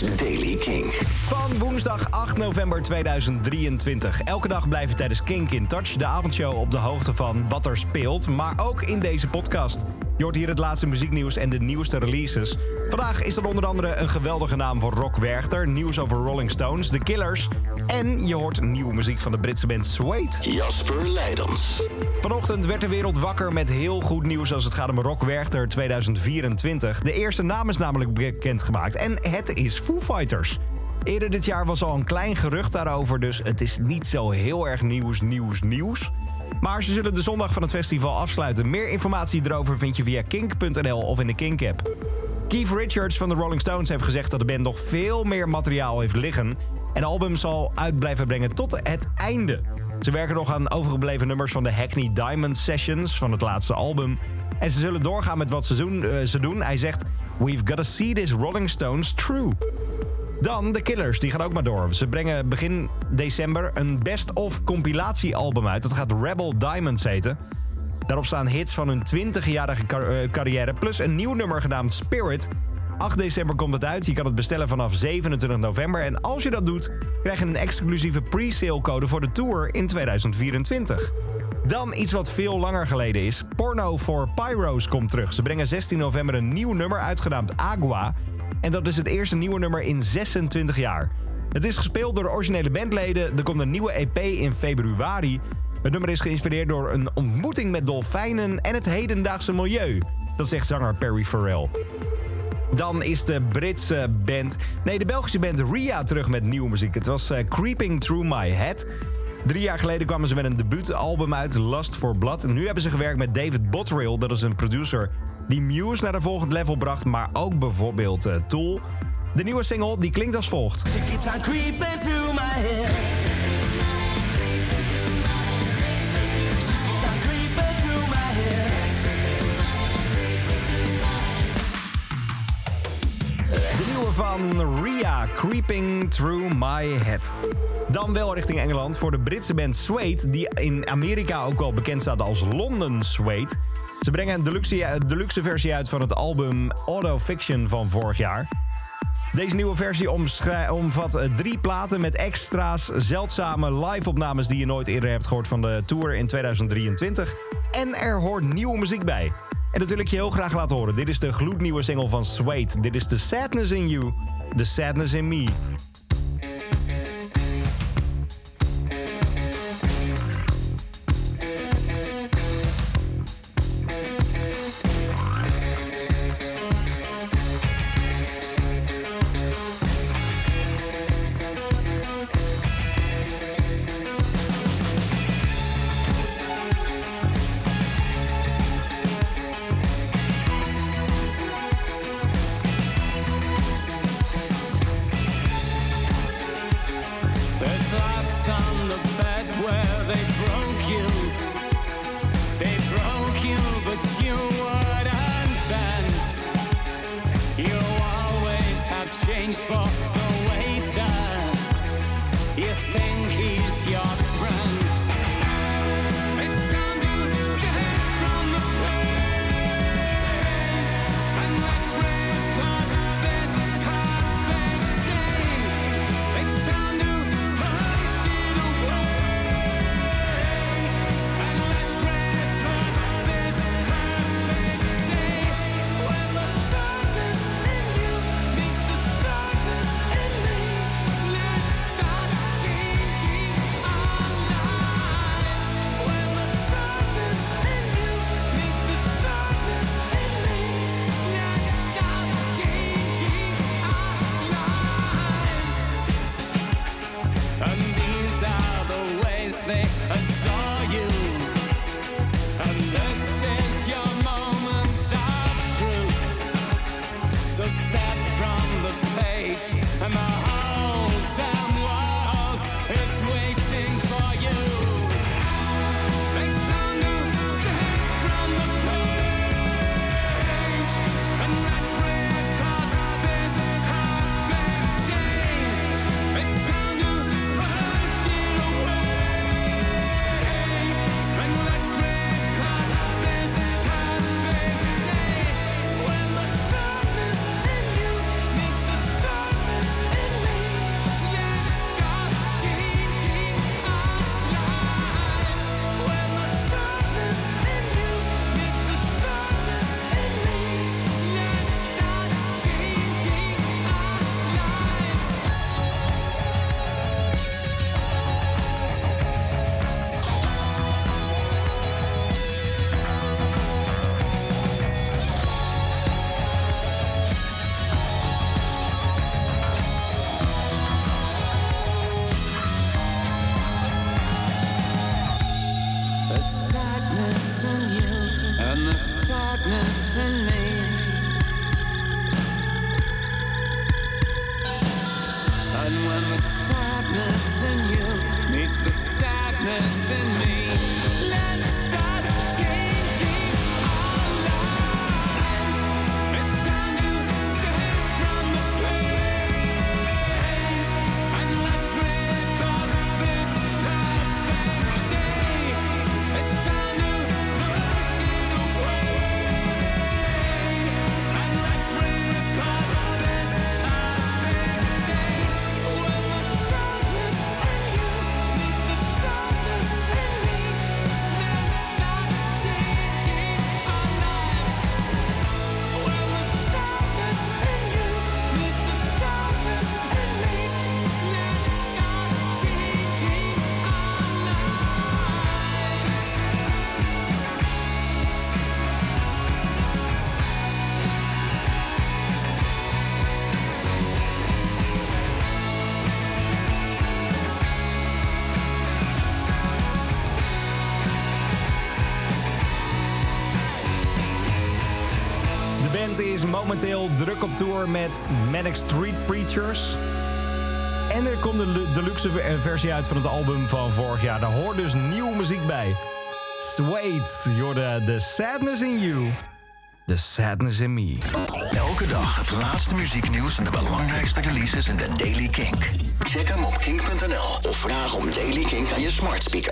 Daily King. Van woensdag 8 november 2023. Elke dag blijven tijdens Kink in Touch, de avondshow, op de hoogte van wat er speelt. Maar ook in deze podcast. Je hoort hier het laatste muzieknieuws en de nieuwste releases. Vandaag is er onder andere een geweldige naam voor Rock Werchter, nieuws over Rolling Stones, The Killers. En je hoort nieuwe muziek van de Britse band Suede. Jasper Leidens. Vanochtend werd de wereld wakker met heel goed nieuws als het gaat om Rock Werchter 2024. De eerste naam is namelijk bekendgemaakt en het is Foo Fighters. Eerder dit jaar was al een klein gerucht daarover, dus het is niet zo heel erg nieuws, nieuws, nieuws. Maar ze zullen de zondag van het festival afsluiten. Meer informatie erover vind je via kink.nl of in de Kink-app. Keith Richards van de Rolling Stones heeft gezegd dat de band nog veel meer materiaal heeft liggen. En album zal uit blijven brengen tot het einde. Ze werken nog aan overgebleven nummers van de Hackney Diamond Sessions van het laatste album. En ze zullen doorgaan met wat ze doen. eh, ze doen. Hij zegt, we've got to see this Rolling Stones true. Dan de Killers, die gaan ook maar door. Ze brengen begin december een best-of compilatiealbum uit. Dat gaat Rebel Diamonds heten. Daarop staan hits van hun 20-jarige car- eh, carrière... plus een nieuw nummer genaamd Spirit. 8 december komt het uit. Je kan het bestellen vanaf 27 november. En als je dat doet, krijg je een exclusieve pre-sale code... voor de tour in 2024. Dan iets wat veel langer geleden is. Porno for Pyros komt terug. Ze brengen 16 november een nieuw nummer uitgenaamd Agua... En dat is het eerste nieuwe nummer in 26 jaar. Het is gespeeld door de originele bandleden. Er komt een nieuwe EP in februari. Het nummer is geïnspireerd door een ontmoeting met dolfijnen en het hedendaagse milieu. Dat zegt zanger Perry Farrell. Dan is de Britse band, nee de Belgische band Ria terug met nieuwe muziek. Het was eh, Creeping Through My Head. Drie jaar geleden kwamen ze met een debuutalbum uit, Lust for Blood. En nu hebben ze gewerkt met David Botterill, dat is een producer die Muse naar een volgend level bracht, maar ook bijvoorbeeld eh, Tool. De nieuwe single die klinkt als volgt. She keeps on creeping through Creeping Through My Head. Dan wel richting Engeland voor de Britse band Suede... die in Amerika ook wel bekend staat als London Suede. Ze brengen een deluxe, deluxe versie uit van het album Auto Fiction van vorig jaar. Deze nieuwe versie omvat eh, drie platen met extra's, zeldzame live-opnames die je nooit eerder hebt gehoord van de tour in 2023. En er hoort nieuwe muziek bij. En dat wil ik je heel graag laten horen. Dit is de gloednieuwe single van Suede. Dit is The Sadness in You, The Sadness in Me. For the waiter. You think and the and the sadness in me. Band is momenteel druk op tour met Manic Street Preachers. En er komt de lu- deluxe ver- versie uit van het album van vorig jaar. Daar hoort dus nieuwe muziek bij. Sweet, you're the sadness in you. The sadness in me. Elke dag het laatste muzieknieuws en de belangrijkste releases in de Daily Kink. Check hem op kink.nl of vraag om Daily Kink aan je smart speaker.